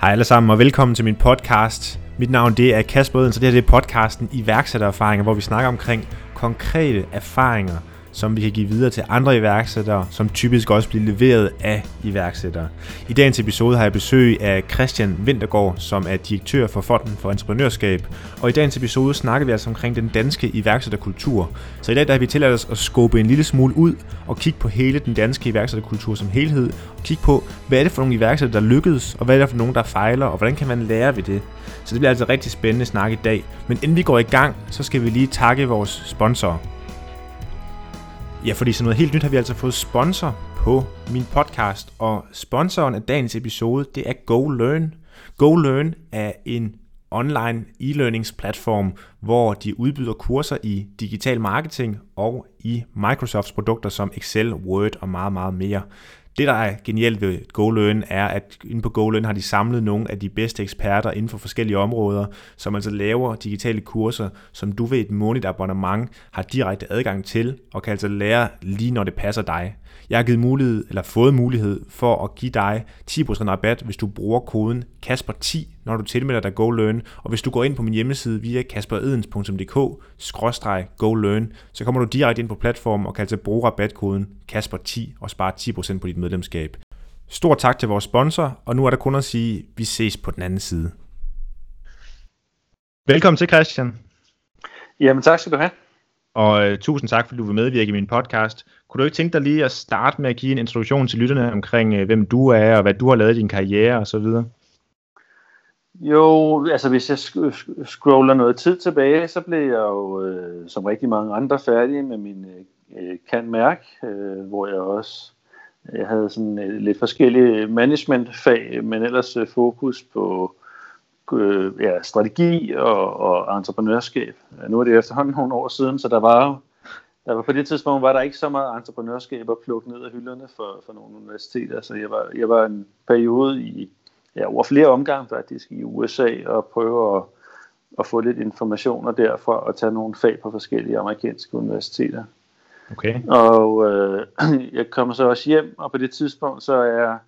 Hej alle sammen og velkommen til min podcast. Mit navn det er Kasper Oden, så det her det er podcasten iværksættererfaringer, hvor vi snakker omkring konkrete erfaringer som vi kan give videre til andre iværksættere, som typisk også bliver leveret af iværksættere. I dagens episode har jeg besøg af Christian Vintergaard, som er direktør for Fonden for Entreprenørskab. Og i dagens episode snakker vi altså omkring den danske iværksætterkultur. Så i dag der har vi tilladt os at skubbe en lille smule ud og kigge på hele den danske iværksætterkultur som helhed. Og kigge på, hvad er det for nogle iværksættere, der lykkedes, og hvad er det for nogle, der fejler, og hvordan kan man lære ved det. Så det bliver altså rigtig spændende snak i dag. Men inden vi går i gang, så skal vi lige takke vores sponsorer. Ja, fordi sådan noget helt nyt har vi altså fået sponsor på min podcast, og sponsoren af dagens episode, det er GoLearn. GoLearn er en online e-learningsplatform, hvor de udbyder kurser i digital marketing og i Microsofts produkter som Excel, Word og meget, meget mere. Det, der er genialt ved GoLearn, er, at inde på GoLearn har de samlet nogle af de bedste eksperter inden for forskellige områder, som altså laver digitale kurser, som du ved et månedligt abonnement har direkte adgang til, og kan altså lære lige når det passer dig. Jeg har givet mulighed, eller fået mulighed for at give dig 10% rabat, hvis du bruger koden Kasper10, når du tilmelder dig GoLearn. Og hvis du går ind på min hjemmeside via kasperedens.dk-golearn, så kommer du direkte ind på platformen og kan altså bruge rabatkoden Kasper10 og spare 10% på dit medlemskab. Stor tak til vores sponsor, og nu er der kun at sige, at vi ses på den anden side. Velkommen til Christian. Jamen tak skal du have. Og øh, tusind tak, fordi du vil medvirke i min podcast. Kunne du ikke tænke dig lige at starte med at give en introduktion til lytterne omkring, øh, hvem du er, og hvad du har lavet i din karriere osv.? Jo, altså hvis jeg sk- scroller noget tid tilbage, så blev jeg jo øh, som rigtig mange andre færdig med min øh, øh kan mærk, øh, hvor jeg også jeg havde sådan øh, lidt forskellige managementfag, men ellers øh, fokus på øh, ja, strategi og, og entreprenørskab. Nu er det efterhånden nogle år siden, så der var jo der var på det tidspunkt var der ikke så meget entreprenørskab at plukke ned af hylderne for, for nogle universiteter, så jeg var, jeg var en periode i ja, over flere omgange faktisk i USA og prøve at, at få lidt informationer derfra og tage nogle fag på forskellige amerikanske universiteter. Okay. Og øh, jeg kommer så også hjem, og på det tidspunkt så er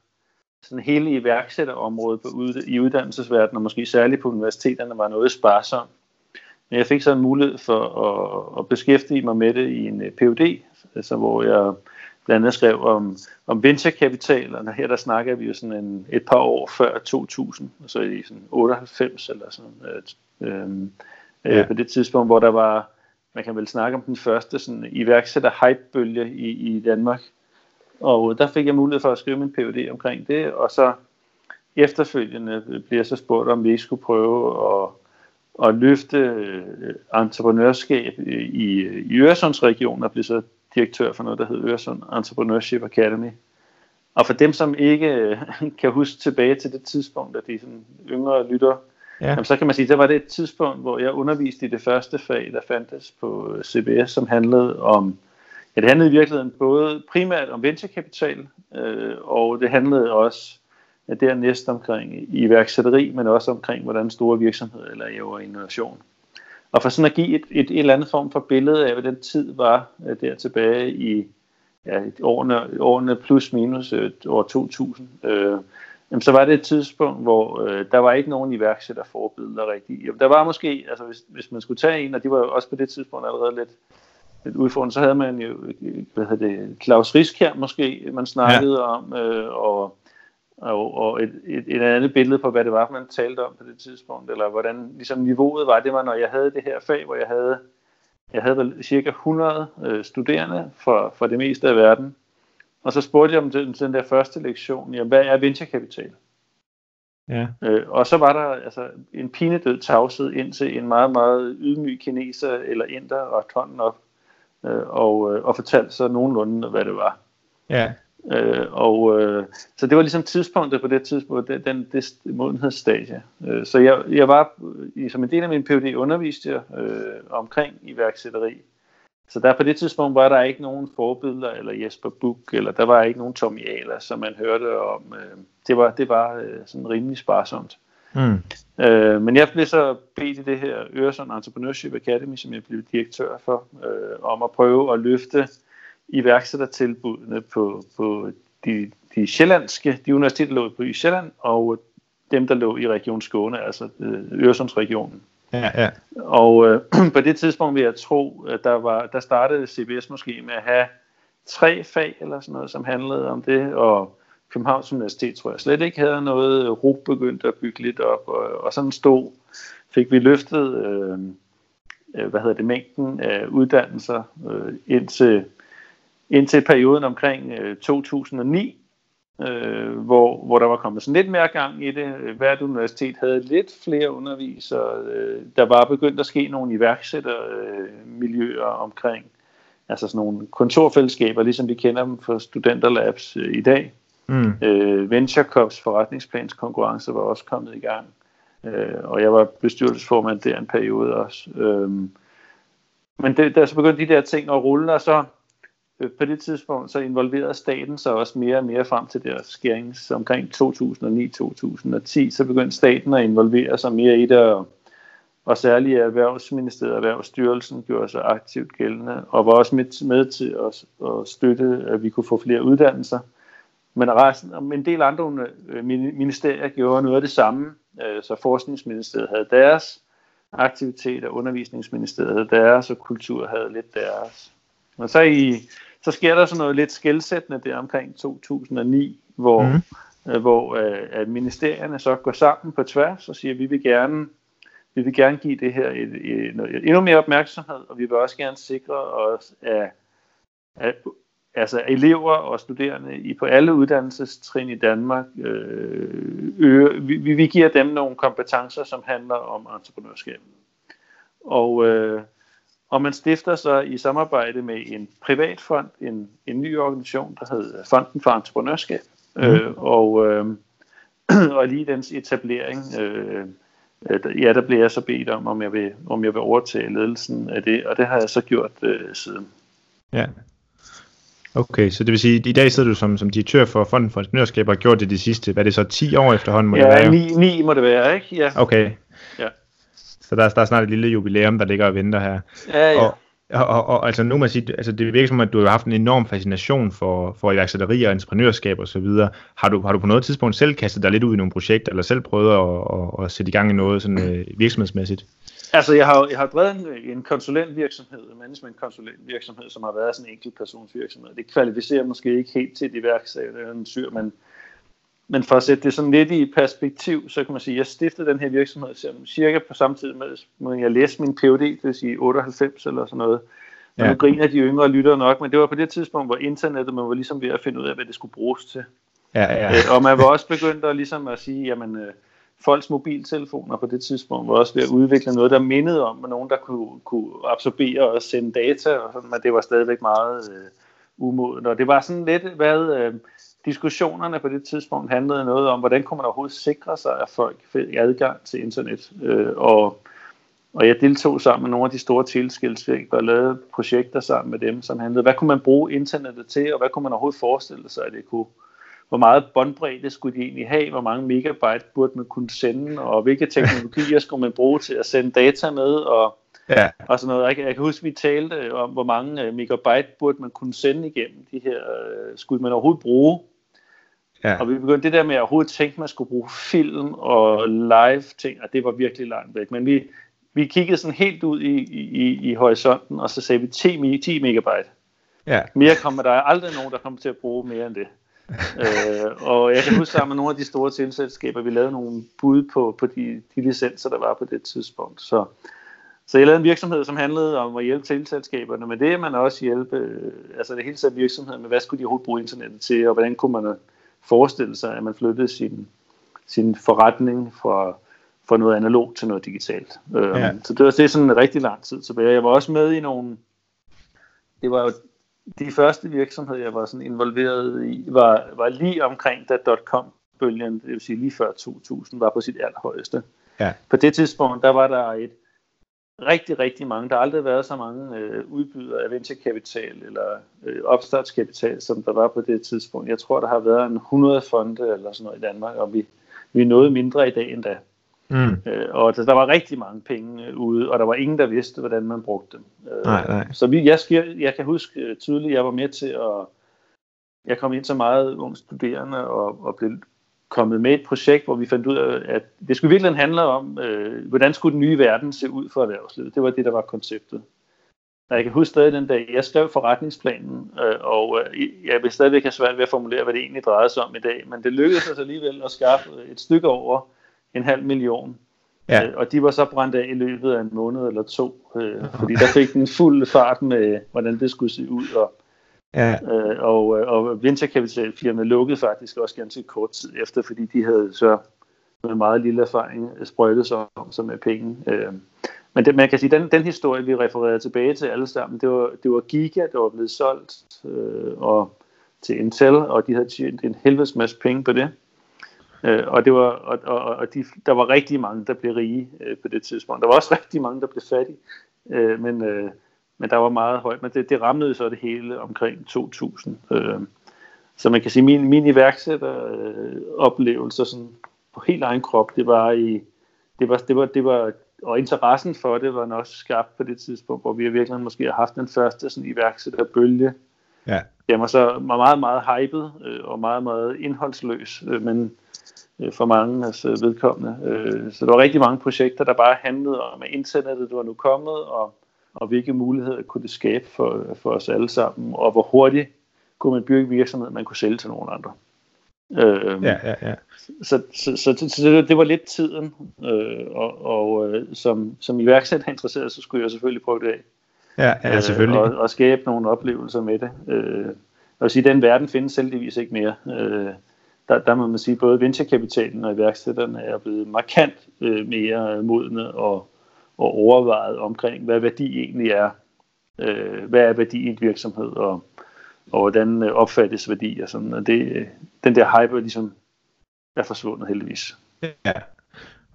sådan hele iværksætterområdet på i uddannelsesverdenen, og måske særligt på universiteterne, var noget sparsom. Men jeg fik så en mulighed for at, at beskæftige mig med det i en øh, PhD, altså hvor jeg blandt andet skrev om, om venturekapital, og her der snakker vi jo sådan en, et par år før 2000, altså i sådan 98 eller sådan øh, øh, ja. på det tidspunkt, hvor der var, man kan vel snakke om den første sådan iværksætter hype-bølge i, i Danmark, og der fik jeg mulighed for at skrive min PhD omkring det, og så efterfølgende bliver jeg så spurgt, om vi ikke skulle prøve at, at løfte øh, entreprenørskab i, i Øresundsregionen, og blive så direktør for noget, der hedder Øresund Entrepreneurship Academy. Og for dem, som ikke øh, kan huske tilbage til det tidspunkt, at de sådan yngre lytter, ja. jamen, så kan man sige, at der var det et tidspunkt, hvor jeg underviste i det første fag, der fandtes på CBS, som handlede om Ja, det handlede i virkeligheden både primært om venturekapital, øh, og det handlede også ja, dernæst omkring iværksætteri, men også omkring, hvordan store virksomheder laver innovation. Og for sådan at give et, et, et eller andet form for billede af, hvad den tid var øh, der tilbage i ja, årene, årene plus minus øh, år 2000, øh, jamen, så var det et tidspunkt, hvor øh, der var ikke nogen iværksætterforbilleder rigtigt. Jo, der var måske, altså hvis, hvis man skulle tage en, og de var jo også på det tidspunkt allerede lidt lidt udfordrende, så havde man jo, hvad hedder det, Claus Riskær måske, man snakkede ja. om, øh, og, og, og et, et, et andet billede på, hvad det var, man talte om på det tidspunkt, eller hvordan ligesom niveauet var, det var, når jeg havde det her fag, hvor jeg havde, jeg havde cirka 100 øh, studerende fra, fra det meste af verden, og så spurgte jeg om den, den der første lektion, ja, hvad er venturekapital? Ja. Øh, og så var der altså en pinedød tavshed indtil en meget, meget ydmyg kineser eller inder og hånden op øh, og, øh, og fortalte så nogenlunde, hvad det var. Ja. Øh, og øh, så det var ligesom tidspunktet på det tidspunkt, den, den det modenhedsstadie. Øh, så jeg, jeg var, i, som en del af min PhD underviste jeg øh, omkring iværksætteri. Så der på det tidspunkt var der ikke nogen forbilleder, eller Jesper Buch, eller der var ikke nogen Tommy Ahler, som man hørte om. Øh, det var, det var øh, sådan rimelig sparsomt. Mm. Øh, men jeg blev så bedt i det her Øresund Entrepreneurship Academy, som jeg blev direktør for, øh, om at prøve at løfte iværksættertilbudene på, på de, de sjællandske, de universiteter lå på i Sjælland, og dem, der lå i Region Skåne, altså øh, Øresundsregionen. Ja, ja. Og øh, på det tidspunkt vil jeg tro, at der, var, der startede CBS måske med at have tre fag eller sådan noget, som handlede om det, og Københavns Universitet tror jeg slet ikke havde noget. Øh, RUG begyndte at bygge lidt op, og, og sådan stod, fik vi løftet, øh, øh hvad hedder det, mængden af uddannelser øh, indtil, indtil perioden omkring øh, 2009, øh, hvor, hvor der var kommet sådan lidt mere gang i det. Hvert universitet havde lidt flere undervisere. Øh, der var begyndt at ske nogle iværksættermiljøer øh, omkring, altså sådan nogle kontorfællesskaber, ligesom vi kender dem fra studenterlabs øh, i dag. Mm. Øh, Venture Cups forretningsplanskonkurrence var også kommet i gang. Øh, og jeg var bestyrelsesformand der en periode også. Øh, men det, der så begyndte de der ting at rulle, og så øh, på det tidspunkt, så involverede staten sig også mere og mere frem til deres skærings omkring 2009-2010, så begyndte staten at involvere sig mere i det, og, og særligt Erhvervsministeriet og Erhvervsstyrelsen gjorde sig aktivt gældende, og var også med, med til at, at støtte, at vi kunne få flere uddannelser. Men resten, en del andre øh, ministerier gjorde noget af det samme, øh, så Forskningsministeriet havde deres aktiviteter, Undervisningsministeriet havde deres, og Kultur havde lidt deres. Og så, i, så sker der sådan noget lidt skældsættende der omkring 2009, hvor, mm. hvor at ministerierne så går sammen på tværs og siger, at vi vil gerne, vi vil gerne give det her et, et, et, endnu mere opmærksomhed, og vi vil også gerne sikre os, at, at altså elever og studerende i på alle uddannelsestrin i Danmark, øh, øger, vi, vi giver dem nogle kompetencer, som handler om entreprenørskab. Og, øh, og man stifter så i samarbejde med en privat fond, en, en ny organisation, der hedder Fonden for Entreprenørskab. Mm. Øh, og, øh, og lige dens etablering, øh, ja, der bliver jeg så bedt om, om jeg vil, om jeg vil overtage ledelsen af det, og det har jeg så gjort øh, siden. Ja, Okay, så det vil sige, at i dag sidder du som, som direktør for Fonden for Entreprenørskab og har gjort det de sidste, hvad er det så, 10 år efterhånden? Må ja, det være, 9, 9 må det være, ikke? Ja. Okay. Ja. Så der, der er snart et lille jubilæum, der ligger og venter her. Ja, ja. Og, og, og, og altså nu må jeg sige, altså det virker som, at du har haft en enorm fascination for, for iværksætteri og entreprenørskab osv. Har du, har du på noget tidspunkt selv kastet dig lidt ud i nogle projekter, eller selv prøvet at, at, at sætte i gang i noget sådan, øh, virksomhedsmæssigt? Altså, jeg har, jeg har drevet en, en konsulentvirksomhed, en management-konsulentvirksomhed, som har været sådan en enkeltpersonsvirksomhed. Det kvalificerer måske ikke helt til et iværksætter, men, men for at sætte det sådan lidt i perspektiv, så kan man sige, at jeg stiftede den her virksomhed cirka på samme tid med, at jeg læste min PhD, det vil sige 98 eller sådan noget. Og ja. nu griner de yngre lytter nok, men det var på det tidspunkt, hvor internettet, man var ligesom ved at finde ud af, hvad det skulle bruges til. Ja, ja. Øh, og man var også begyndt at, ligesom at sige, jamen, øh, folks mobiltelefoner på det tidspunkt var også ved at udvikle noget, der mindede om, at nogen, der kunne, kunne absorbere og sende data, og sådan, men det var stadigvæk meget øh, umodent. Og det var sådan lidt, hvad øh, diskussionerne på det tidspunkt handlede noget om, hvordan kunne man overhovedet sikre sig, at folk fik adgang til internet. Øh, og, og jeg deltog sammen med nogle af de store tilskilsvirk og lavede projekter sammen med dem, som handlede, hvad kunne man bruge internettet til, og hvad kunne man overhovedet forestille sig, at det kunne hvor meget båndbredde skulle de egentlig have, hvor mange megabyte burde man kunne sende, og hvilke teknologier skulle man bruge til at sende data med, og, ja. og sådan noget. Jeg, jeg kan huske, vi talte om, hvor mange øh, megabyte burde man kunne sende igennem de her, øh, skulle man overhovedet bruge. Ja. Og vi begyndte det der med at overhovedet tænke, man skulle bruge film og live ting, og det var virkelig langt væk. Men vi, vi kiggede sådan helt ud i, i, i horisonten, og så sagde vi 10, 10 megabyte. Ja. Mere kommer der aldrig nogen, der kommer til at bruge mere end det øh, og jeg kan huske sammen med nogle af de store tilselskaber, vi lavede nogle bud på, på de, de licenser, der var på det tidspunkt. Så, så jeg lavede en virksomhed, som handlede om at hjælpe tilselskaberne med det, men også hjælpe, øh, altså det hele taget virksomheden med, hvad skulle de overhovedet bruge internettet til, og hvordan kunne man forestille sig, at man flyttede sin, sin forretning fra, fra noget analogt til noget digitalt. Øh, ja. Så det var det sådan en rigtig lang tid tilbage. Jeg var også med i nogle, det var jo de første virksomheder, jeg var sådan involveret i, var, var lige omkring da dot-com-bølgen, det vil sige lige før 2000, var på sit allerhøjeste. Ja. På det tidspunkt, der var der et rigtig, rigtig mange, der har aldrig været så mange øh, udbydere af venturekapital eller øh, opstartskapital, som der var på det tidspunkt. Jeg tror, der har været en 100 fonde eller sådan noget i Danmark, og vi, vi er noget mindre i dag end da. Mm. Øh, og der, der var rigtig mange penge øh, ude, og der var ingen, der vidste, hvordan man brugte dem. Øh, nej, nej. Så vi, jeg, jeg, kan huske tydeligt, jeg var med til at... Jeg kom ind så meget ung studerende og, og blev kommet med et projekt, hvor vi fandt ud af, at det skulle virkelig handle om, øh, hvordan skulle den nye verden se ud for erhvervslivet. Det var det, der var konceptet. Og jeg kan huske stadig den dag, jeg skrev forretningsplanen, øh, og øh, jeg vil stadigvæk have svært ved at formulere, hvad det egentlig drejede sig om i dag, men det lykkedes os alligevel at skaffe et stykke over en halv million. Ja. Øh, og de var så brændt af i løbet af en måned eller to, øh, fordi der fik den fuld fart med, hvordan det skulle se ud, og Ja. Øh, og, og venturekapitalfirmaet lukkede faktisk også ganske kort tid efter, fordi de havde så med meget lille erfaring sprøjtet sig om sig med penge. Øh, men det, man kan sige, den, den historie, vi refererede tilbage til alle sammen, det var, det var Giga, der var blevet solgt øh, og, til Intel, og de havde tjent en helvedes masse penge på det. Øh, og det var, og, og, og de, der var rigtig mange, der blev rige øh, på det tidspunkt. Der var også rigtig mange, der blev fattige. Øh, men, øh, men der var meget højt. Men det, det ramlede så det hele omkring 2000. Øh, så man kan sige, min, min iværksætteroplevelser sådan på helt egen krop, det var i, det var, det var, det var, og interessen for det var nok skabt på det tidspunkt, hvor vi virkelig måske har haft den første sådan iværksætterbølge. Ja. Det var så meget, meget hypet øh, og meget, meget indholdsløs, øh, men øh, for mange altså, vedkommende. Øh, så der var rigtig mange projekter, der bare handlede om, at internettet var nu kommet, og og hvilke muligheder kunne det skabe for, for os alle sammen, og hvor hurtigt kunne man bygge virksomhed, man kunne sælge til nogen andre. Øh, ja, ja, ja. Så, så, så, så, så det, det var lidt tiden, øh, og, og øh, som, som iværksætter interesseret, så skulle jeg selvfølgelig prøve det af. Ja, ja selvfølgelig. Øh, og, og skabe nogle oplevelser med det. Øh, jeg vil sige, den verden findes heldigvis ikke mere. Øh, der, der må man sige, både venturekapitalen og iværksætterne er blevet markant øh, mere øh, modne og, og overvejet omkring, hvad værdi egentlig er. Øh, hvad er værdi i en virksomhed, og, og hvordan øh, opfattes værdi og sådan. Og det, øh, den der hype ligesom er forsvundet heldigvis. Ja,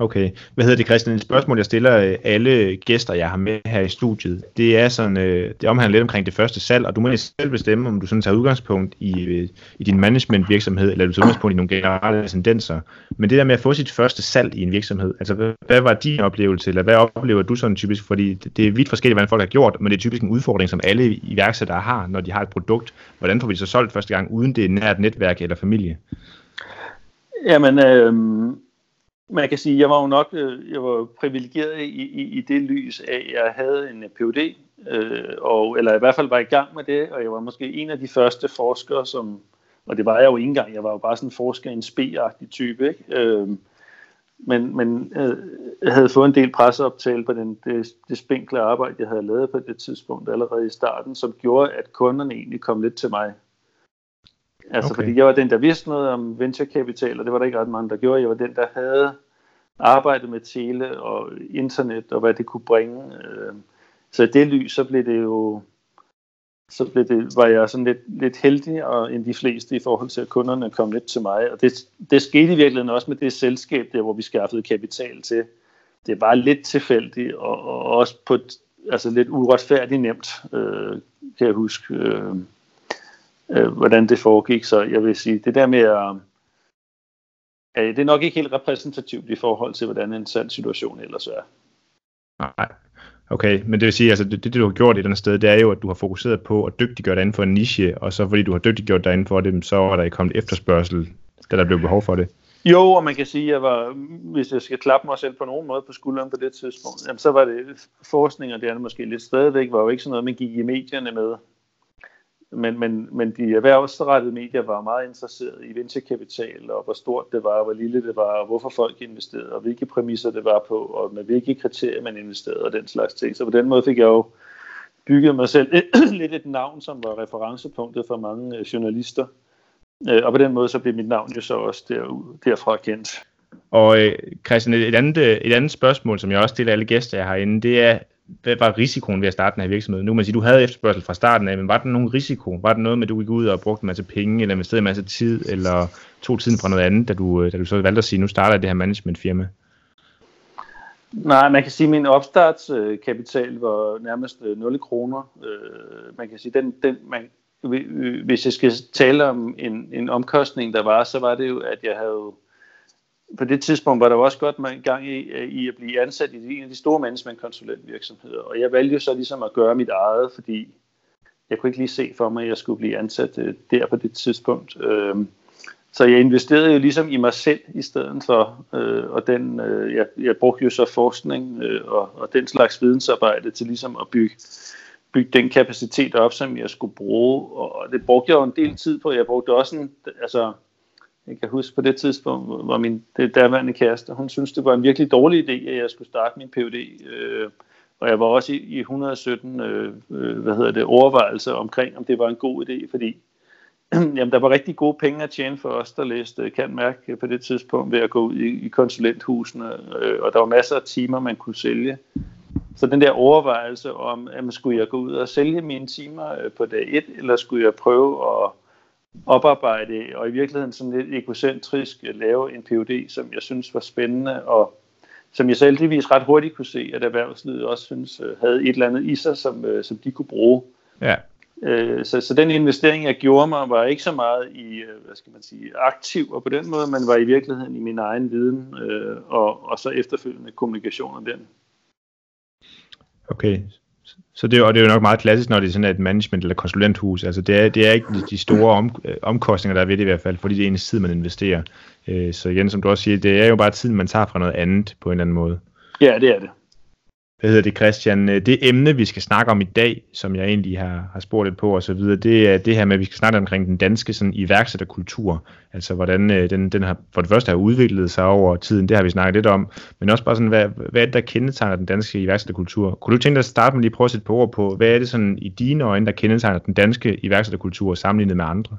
Okay. Hvad hedder det, Christian? Et spørgsmål, jeg stiller øh, alle gæster, jeg har med her i studiet, det er sådan, øh, det omhandler lidt omkring det første salg, og du må selv bestemme, om du sådan tager udgangspunkt i, øh, i din managementvirksomhed, eller du tager udgangspunkt i nogle generelle tendenser. Men det der med at få sit første salg i en virksomhed, altså hvad, var din oplevelse, eller hvad oplever du sådan typisk? Fordi det, det er vidt forskelligt, hvad folk har gjort, men det er typisk en udfordring, som alle iværksættere har, når de har et produkt. Hvordan får vi det så solgt første gang, uden det er nært netværk eller familie? Jamen, øh man kan sige, jeg var jo nok øh, jeg var privilegeret i, i, i det lys af, at jeg havde en øh, Ph.D., øh, og, eller i hvert fald var i gang med det, og jeg var måske en af de første forskere, som, og det var jeg jo ikke engang, jeg var jo bare sådan en forsker, en spe type, ikke? Øh, men, men øh, jeg havde fået en del presseoptale på den, det, det spinkle arbejde, jeg havde lavet på det tidspunkt allerede i starten, som gjorde, at kunderne egentlig kom lidt til mig. Altså okay. fordi jeg var den, der vidste noget om venturekapital, og det var der ikke ret mange, der gjorde. Jeg var den, der havde arbejdet med tele og internet, og hvad det kunne bringe. Øh, så i det lys, så blev det jo så blev det, var jeg sådan lidt, lidt heldig og end de fleste i forhold til, at kunderne kom lidt til mig. Og det, det skete i virkeligheden også med det selskab der, hvor vi skaffede kapital til. Det var lidt tilfældigt og, og også på et, altså lidt uretfærdigt nemt, øh, kan jeg huske. Øh, øh, hvordan det foregik. Så jeg vil sige, det der med at... Øh, det er nok ikke helt repræsentativt i forhold til, hvordan en sand situation ellers er. Nej. Okay, men det vil sige, altså det, det du har gjort i den sted, det er jo, at du har fokuseret på at dygtiggøre dig inden for en niche, og så fordi du har dygtiggjort dig inden for det, så er der kommet efterspørgsel, da der blev behov for det. Jo, og man kan sige, at jeg var, hvis jeg skal klappe mig selv på nogen måde på skulderen på det tidspunkt, jamen, så var det forskning, og det er det måske lidt stadigvæk, var jo ikke sådan noget, man gik i medierne med men, men, men de erhvervsrettede medier var meget interesserede i venturekapital, og hvor stort det var, og hvor lille det var, og hvorfor folk investerede, og hvilke præmisser det var på, og med hvilke kriterier man investerede, og den slags ting. Så på den måde fik jeg jo bygget mig selv lidt et navn, som var referencepunktet for mange øh, journalister. Øh, og på den måde så blev mit navn jo så også der, derfra kendt. Og øh, Christian, et andet, øh, et andet spørgsmål, som jeg også stiller alle gæster, jeg har inde, det er, hvad var risikoen ved at starte den her virksomhed? Nu kan man sige, du havde efterspørgsel fra starten af, men var der nogen risiko? Var der noget med, at du gik ud og brugte en masse penge, eller investerede en masse tid, eller tog tiden fra noget andet, da du, øh, da du så valgte at sige, nu starter jeg det her managementfirma? Nej, man kan sige, at min opstartskapital var nærmest øh, 0 kroner. Øh, man kan sige, den, den, man, hvis jeg skal tale om en, en omkostning, der var, så var det jo, at jeg havde på det tidspunkt var der også godt man gang i, øh, i at blive ansat i en af de store managementkonsulentvirksomheder. Og jeg valgte så ligesom at gøre mit eget, fordi jeg kunne ikke lige se for mig, at jeg skulle blive ansat øh, der på det tidspunkt. Øhm, så jeg investerede jo ligesom i mig selv i stedet for, øh, og den, øh, jeg, jeg brugte jo så forskning øh, og, og den slags vidensarbejde til ligesom at bygge, bygge den kapacitet op, som jeg skulle bruge, og det brugte jeg jo en del tid på. Jeg brugte også en, altså, jeg kan huske på det tidspunkt, hvor min det daværende kæreste, hun synes det var en virkelig dårlig idé, at jeg skulle starte min PhD, øh, og jeg var også i, i 117, øh, øh, hvad hedder det, overvejelser omkring, om det var en god idé, fordi jamen, der var rigtig gode penge at tjene for os, der læste øh, kan mærke på det tidspunkt ved at gå ud i, i konsulenthusene, øh, og der var masser af timer, man kunne sælge. Så den der overvejelse om, at skulle jeg gå ud og sælge mine timer øh, på dag 1, eller skulle jeg prøve at oparbejde, og i virkeligheden sådan lidt egocentrisk lave en PhD, som jeg synes var spændende, og som jeg så heldigvis ret hurtigt kunne se, at erhvervslivet også synes øh, havde et eller andet i sig, som, som de kunne bruge. Ja. Øh, så, så den investering, jeg gjorde mig, var ikke så meget i, øh, hvad skal man sige, aktiv og på den måde, men var i virkeligheden i min egen viden øh, og, og så efterfølgende kommunikation om den. Okay, så det, og det er jo nok meget klassisk, når det er sådan et management- eller konsulenthus. Altså det er, det er ikke de store om, øh, omkostninger, der er ved det i hvert fald, fordi det er en tid, man investerer. Øh, så igen, som du også siger, det er jo bare tiden, man tager fra noget andet på en eller anden måde. Ja, det er det hvad hedder det, Christian, øh, det emne, vi skal snakke om i dag, som jeg egentlig har, har spurgt lidt på og så videre, det er det her med, at vi skal snakke omkring den danske sådan, iværksætterkultur. Altså, hvordan øh, den, den har, for det første har udviklet sig over tiden, det har vi snakket lidt om, men også bare sådan, hvad, hvad er det, der kendetegner den danske iværksætterkultur? Kunne du tænke dig at starte med lige at prøve at sætte på ord på, hvad er det sådan i dine øjne, der kendetegner den danske iværksætterkultur sammenlignet med andre?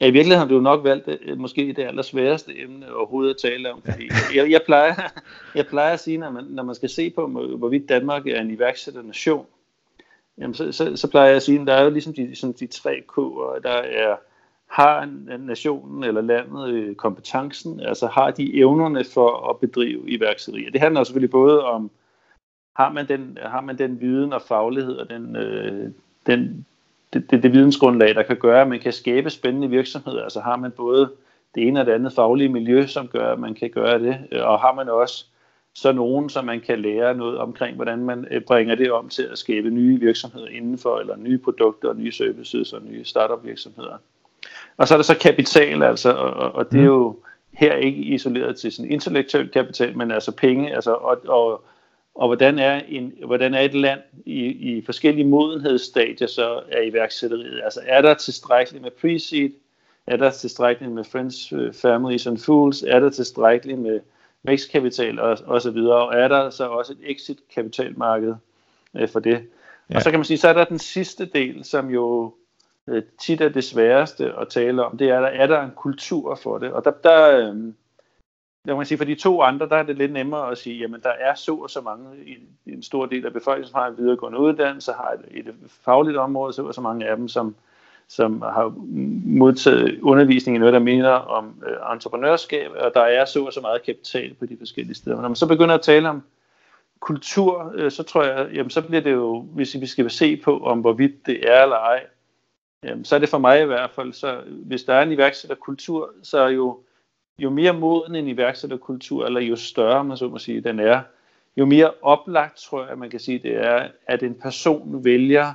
Ja, i virkeligheden har du nok valgt øh, måske det allersværeste emne overhovedet at tale om, fordi jeg, jeg, plejer, jeg plejer at sige, når man, når man skal se på, hvorvidt Danmark er en iværksætternation, jamen så, så, så plejer jeg at sige, at der er jo ligesom de, sådan de tre K'er, der er, har nationen eller landet øh, kompetencen, altså har de evnerne for at bedrive iværksætteri. Det handler selvfølgelig både om, har man den, har man den viden og faglighed og den, øh, den det, det, det vidensgrundlag, der kan gøre, at man kan skabe spændende virksomheder. Altså har man både det ene og det andet faglige miljø, som gør, at man kan gøre det, og har man også så nogen, som man kan lære noget omkring, hvordan man øh, bringer det om til at skabe nye virksomheder indenfor, eller nye produkter, og nye services og nye startup virksomheder. Og så er der så kapital, altså, og, og det er jo her ikke isoleret til sådan intellektuel kapital, men altså penge, altså, og, og og hvordan er, en, hvordan er et land i, i forskellige modenhedsstadier så er iværksætteriet? Altså er der tilstrækkeligt med pre-seed? Er der tilstrækkeligt med friends, øh, families and fools? Er der tilstrækkeligt med vækstkapital og, og så videre? Og er der så også et exit-kapitalmarked øh, for det? Ja. Og så kan man sige, så er der den sidste del, som jo øh, tit er det sværeste at tale om. Det er, der, er der en kultur for det? Og der, der øh, jeg må sige, for de to andre, der er det lidt nemmere at sige, jamen der er så og så mange, en stor del af befolkningen, som har en videregående uddannelse, har et, et fagligt område, så og så mange af dem, som, som har modtaget undervisning i noget, der minder om øh, entreprenørskab, og der er så og så meget kapital på de forskellige steder. Men når man så begynder at tale om kultur, øh, så tror jeg, jamen så bliver det jo, hvis vi skal se på, om hvorvidt det er eller ej, jamen, så er det for mig i hvert fald, så hvis der er en iværksætterkultur, så er jo jo mere moden en iværksætterkultur, eller jo større, man så må sige, den er, jo mere oplagt tror jeg, man kan sige, det er, at en person vælger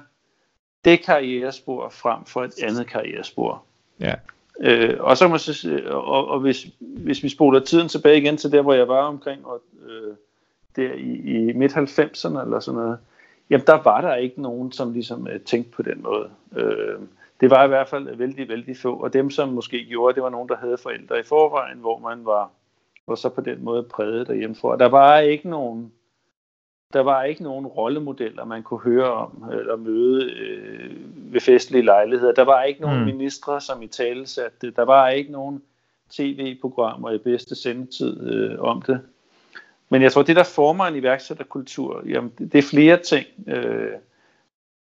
det karrierespor frem for et andet karrierespor. Ja. Øh, og så må jeg, og, og hvis, hvis vi spoler tiden tilbage igen til der, hvor jeg var omkring, og, øh, der i, i midt-90'erne eller sådan noget, jamen der var der ikke nogen, som ligesom øh, tænkte på den måde. Øh, det var i hvert fald vældig, vældig få. Og dem, som måske gjorde, det var nogen, der havde forældre i forvejen, hvor man var, var så på den måde præget derhjemmefra. Der var ikke nogen der var ikke nogen rollemodeller, man kunne høre om eller møde øh, ved festlige lejligheder. Der var ikke nogen mm. ministre, som i tale satte det. Der var ikke nogen tv-programmer i bedste sendetid øh, om det. Men jeg tror, det der former en iværksætterkultur, jamen, det, det er flere ting. Øh,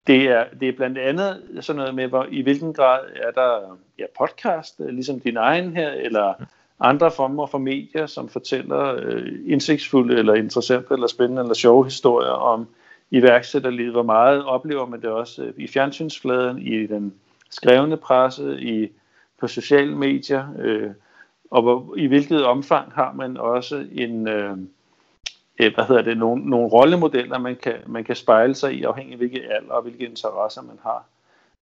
det er, det er blandt andet sådan noget med, hvor, i hvilken grad er der ja, podcast, øh, ligesom din egen her, eller andre former for medier, som fortæller øh, indsigtsfulde, eller interessante, eller spændende, eller sjove historier om iværksætterlivet. Hvor meget oplever man det også øh, i fjernsynsfladen, i den skrevne presse, i på sociale medier, øh, og hvor, i hvilket omfang har man også en... Øh, øh hvad hedder det, nogle, nogle rollemodeller, man kan, man kan spejle sig i, afhængig af hvilke alder og hvilke interesser man har.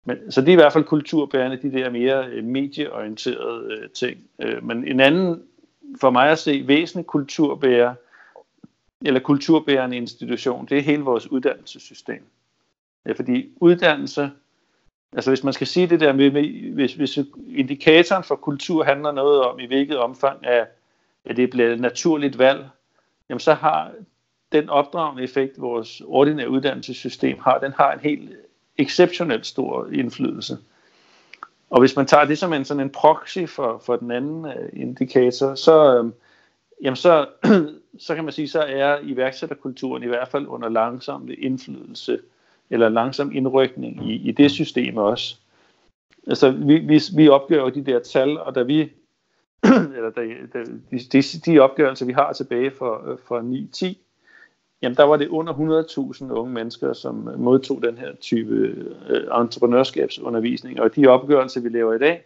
Men, så det er i hvert fald kulturbærende, de der mere øh, medieorienterede øh, ting. Øh, men en anden, for mig at se, væsentlig kulturbærer, eller kulturbærende institution, det er hele vores uddannelsessystem. Ja, fordi uddannelse, altså hvis man skal sige det der med, hvis, hvis indikatoren for kultur handler noget om, i hvilket omfang er, at det bliver et naturligt valg, jamen så har den opdragende effekt, vores ordinære uddannelsessystem har, den har en helt exceptionelt stor indflydelse. Og hvis man tager det som en sådan en proxy for, for den anden øh, indikator, så, øh, jamen så, så kan man sige, så er iværksætterkulturen i hvert fald under langsom indflydelse eller langsom indrykning i, i det system også. Altså, vi, vi, vi opgør jo de der tal, og da vi, eller da, da, de, de, de opgørelser, vi har tilbage for, øh, for 9-10, jamen der var det under 100.000 unge mennesker, som modtog den her type øh, entreprenørskabsundervisning, og de opgørelser, vi laver i dag,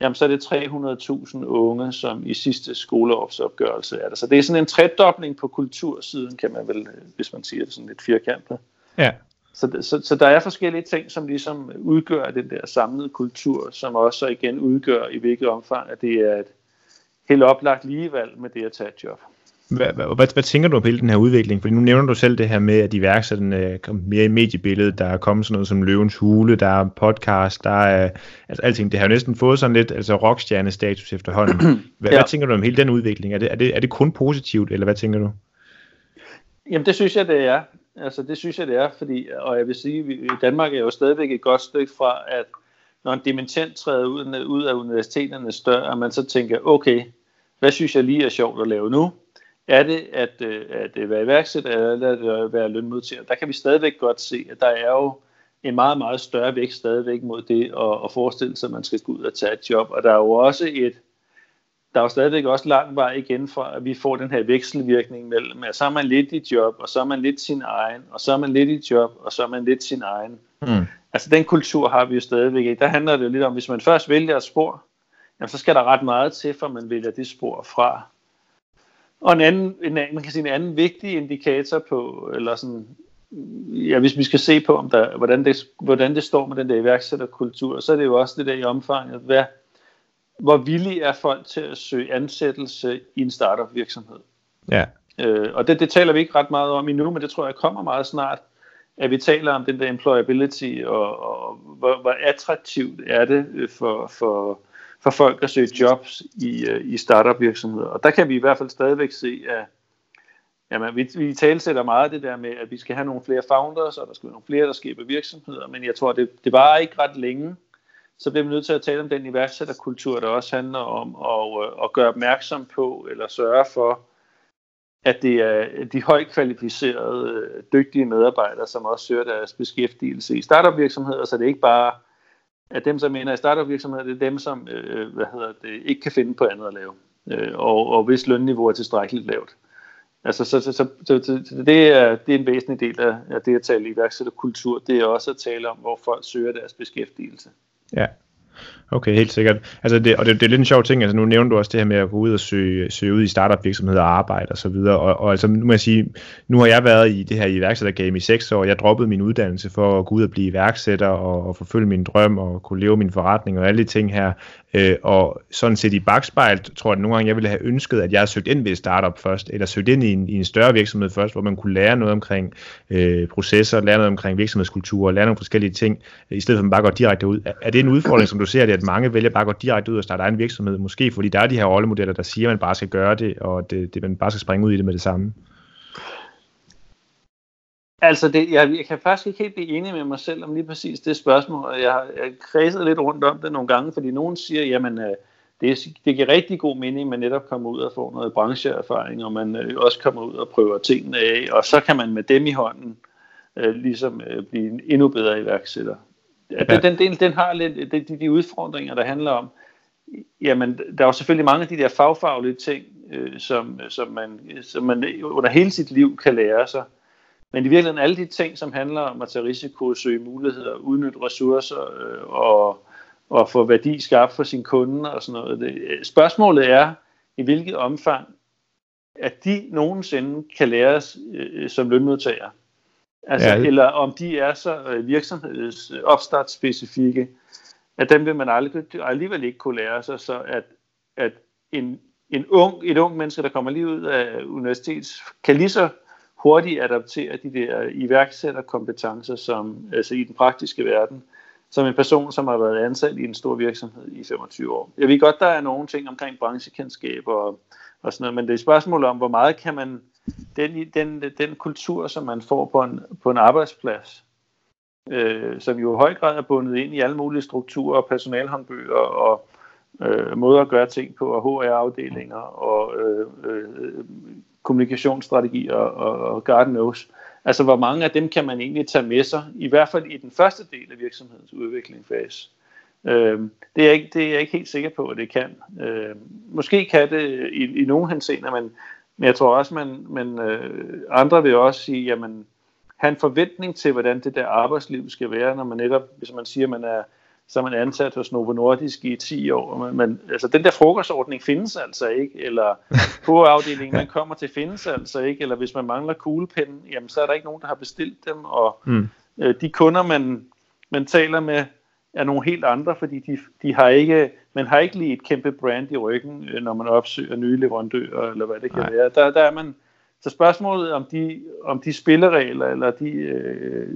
jamen så er det 300.000 unge, som i sidste skoleårsopgørelse er der. Så det er sådan en tredobling på kultursiden, kan man vel, hvis man siger det sådan lidt firkantet. Ja. Så, så, så der er forskellige ting, som ligesom udgør den der samlede kultur, som også igen udgør i hvilket omfang, at det er et helt oplagt ligevalg med det at tage et job. Hvad, hvad, hvad, hvad tænker du på hele den her udvikling? Fordi nu nævner du selv det her med, at iværksætterne er kommet mere i mediebilledet. Der er kommet sådan noget som Løvens Hule, der er podcast, der er altså alting. Det har jo næsten fået sådan lidt altså rockstjerne-status efterhånden. Hvad, ja. hvad tænker du om hele den udvikling? Er det, er, det, er det kun positivt, eller hvad tænker du? Jamen det synes jeg, det er. Altså det synes jeg, det er, fordi, og jeg vil sige, at Danmark er jo stadigvæk et godt stykke fra, at når en dimension træder ud, ud af universiteternes dør, at man så tænker, okay, hvad synes jeg lige er sjovt at lave nu? Er det at, øh, at være iværksætter, eller at være lønmodtager? Der kan vi stadigvæk godt se, at der er jo en meget, meget større vækst stadigvæk mod det at, at forestille sig, at man skal gå ud og tage et job. Og der er jo også et, der er jo stadigvæk også lang vej igen fra, at vi får den her vekselvirkning mellem, at så er man lidt i job, og så er man lidt sin egen, og så er man lidt i job, og så er man lidt sin egen. Mm. Altså den kultur har vi jo stadigvæk ikke. Der handler det jo lidt om, hvis man først vælger et spor, jamen, så skal der ret meget til, for man vælger det spor fra. Og en anden, en, man kan sige en anden vigtig indikator på, eller sådan, ja, hvis vi skal se på, om der, hvordan, det, hvordan det står med den der iværksætterkultur, så er det jo også det der i omfanget, hvad, hvor villige er folk til at søge ansættelse i en startup virksomhed. Ja. Øh, og det, det taler vi ikke ret meget om endnu, men det tror jeg kommer meget snart, at vi taler om den der employability, og, og hvor, hvor attraktivt er det for, for, for folk at søge jobs i, øh, i startup virksomheder. Og der kan vi i hvert fald stadigvæk se, at jamen, vi, vi talsætter meget det der med, at vi skal have nogle flere founders, og der skal være nogle flere, der skaber virksomheder, men jeg tror, det, det var ikke ret længe, så bliver vi nødt til at tale om den iværksætterkultur, der også handler om at, og, at gøre opmærksom på, eller sørge for, at det er de højt kvalificerede, øh, dygtige medarbejdere, som også søger deres beskæftigelse i startup-virksomheder, så det er ikke bare at dem, som mener i startup-virksomheder, det er dem, som øh, hvad hedder det, ikke kan finde på andet at lave, øh, og, og hvis lønniveau er tilstrækkeligt lavt. Altså, så, så, så, så, så det, er, det er en væsentlig del af, af det at tale iværksætterkultur. Det er også at tale om, hvor folk søger deres beskæftigelse. Ja, Okay, helt sikkert. Altså det, og det, det er lidt en sjov ting, altså nu nævner du også det her med at gå ud og søge, søge ud i startup virksomheder og arbejde og så videre, og, og altså nu må jeg sige, nu har jeg været i det her iværksættergame i seks år, jeg droppede min uddannelse for at gå ud og blive iværksætter og, og forfølge min drøm og kunne leve min forretning og alle de ting her, øh, og sådan set i bagspejl, tror jeg at nogle gange, jeg ville have ønsket, at jeg havde søgt ind ved et startup først, eller søgt ind i en, i en større virksomhed først, hvor man kunne lære noget omkring øh, processer, lære noget omkring virksomhedskultur, lære nogle forskellige ting, i stedet for at man bare går direkte ud. Er, er det en udfordring, som du ser det, at mange vælger bare at gå direkte ud og starte egen virksomhed, måske fordi der er de her rollemodeller, der siger, at man bare skal gøre det, og det, det man bare skal springe ud i det med det samme. Altså, det, jeg, jeg kan faktisk ikke helt blive enig med mig selv om lige præcis det spørgsmål, jeg har jeg kredset lidt rundt om det nogle gange, fordi nogen siger, jamen, øh, det, det giver rigtig god mening, at man netop kommer ud og får noget brancheerfaring, og man øh, også kommer ud og prøver tingene af, og så kan man med dem i hånden øh, ligesom øh, blive en endnu bedre iværksætter. Ja. Den del, den har lidt de, de udfordringer, der handler om, jamen, der er jo selvfølgelig mange af de der fagfaglige ting, øh, som, som, man, som man under hele sit liv kan lære sig. Men i virkeligheden alle de ting, som handler om at tage risiko, søge muligheder, udnytte ressourcer øh, og, og få værdi skabt for sine kunder og sådan noget. Det, øh, spørgsmålet er, i hvilket omfang, at de nogensinde kan læres øh, øh som lønmodtagere. Altså, ja. Eller om de er så øh, virksomheds øh, opstartsspecifikke, at dem vil man aldrig, alligevel ikke kunne lære sig, så at, at en, en ung, et ung menneske, der kommer lige ud af universitets, kan lige så hurtigt adaptere de der iværksætterkompetencer, som altså i den praktiske verden, som en person, som har været ansat i en stor virksomhed i 25 år. Jeg ved godt, der er nogle ting omkring branchekendskab og, og sådan noget, men det er et spørgsmål om, hvor meget kan man, den, den, den kultur, som man får på en, på en arbejdsplads, øh, som jo i høj grad er bundet ind i alle mulige strukturer, personalhåndbøger og øh, måder at gøre ting på, og HR-afdelinger og øh, øh, kommunikationsstrategier og, og God knows. Altså, hvor mange af dem kan man egentlig tage med sig, i hvert fald i den første del af virksomhedens udviklingsfase. Øh, det, er jeg ikke, det er jeg ikke helt sikker på, at det kan. Øh, måske kan det i, i nogle henseender, men, men jeg tror også, man, man øh, andre vil også sige, jamen, have en forventning til, hvordan det der arbejdsliv skal være, når man netop, hvis man siger, man er så er man ansat hos Novo Nordisk i 10 år. Men, men altså, den der frokostordning findes altså ikke, eller på afdelingen, man kommer til, findes altså ikke, eller hvis man mangler kuglepinden, jamen så er der ikke nogen, der har bestilt dem, og mm. øh, de kunder, man, man taler med, er nogle helt andre, fordi de, de har ikke, man har ikke lige et kæmpe brand i ryggen, øh, når man opsøger nye leverandører, eller hvad det kan Nej. være. Der, der er man, så spørgsmålet om de, om de spilleregler, eller de, øh,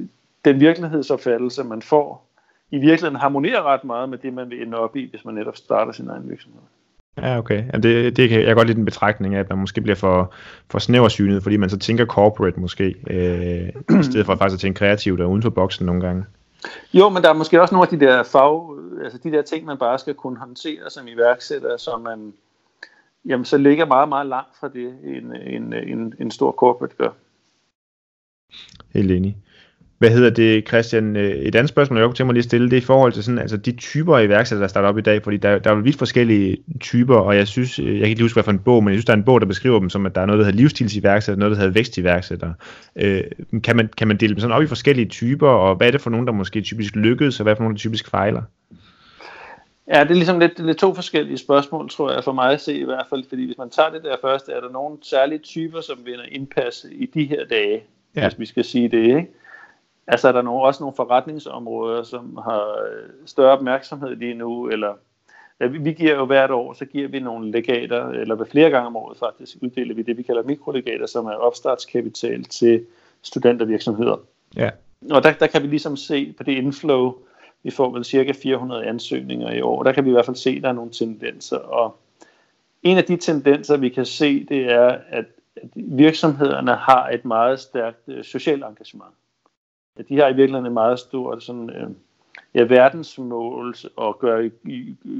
den virkelighedsopfattelse, man får, i virkeligheden harmonerer ret meget med det, man vil ende op i, hvis man netop starter sin egen virksomhed. Ja, okay. Ja, det, det kan, jeg kan godt lide den betragtning af, at man måske bliver for, for snæversynet, fordi man så tænker corporate måske, øh, i stedet for faktisk at tænke kreativt og uden for boksen nogle gange. Jo, men der er måske også nogle af de der fag, altså de der ting, man bare skal kunne håndtere som iværksætter, som man, jamen så ligger meget, meget langt fra det, en, en, en, en stor corporate gør. Helt enig. Hvad hedder det, Christian? Øh, et andet spørgsmål, jeg kunne tænke mig lige at stille, det er i forhold til sådan, altså de typer af iværksættere, der starter op i dag, fordi der, der er jo vidt forskellige typer, og jeg synes, øh, jeg kan ikke huske, hvad for en bog, men jeg synes, der er en bog, der beskriver dem som, at der er noget, der hedder livsstilsiværksætter, noget, der hedder vækstiværksætter. Øh, kan, man, kan man dele dem sådan op i forskellige typer, og hvad er det for nogen, der måske typisk lykkedes, og hvad er det for nogen, der typisk fejler? Ja, det er ligesom lidt, lidt to forskellige spørgsmål, tror jeg, for mig at se i hvert fald, fordi hvis man tager det der første, er der nogle særlige typer, som vinder indpas i de her dage, ja. hvis vi skal sige det, ikke? Altså er der nogle, også nogle forretningsområder, som har øh, større opmærksomhed lige nu, eller ja, vi, vi giver jo hvert år, så giver vi nogle legater, eller flere gange om året faktisk, uddeler vi det, vi kalder mikrolegater, som er opstartskapital til studentervirksomheder. Ja. Og der, der kan vi ligesom se på det inflow, vi får vel cirka 400 ansøgninger i år, der kan vi i hvert fald se, at der er nogle tendenser, og en af de tendenser, vi kan se, det er, at, at virksomhederne har et meget stærkt øh, socialt engagement de har i virkeligheden en meget stor sådan, øh, ja, verdensmål og gøre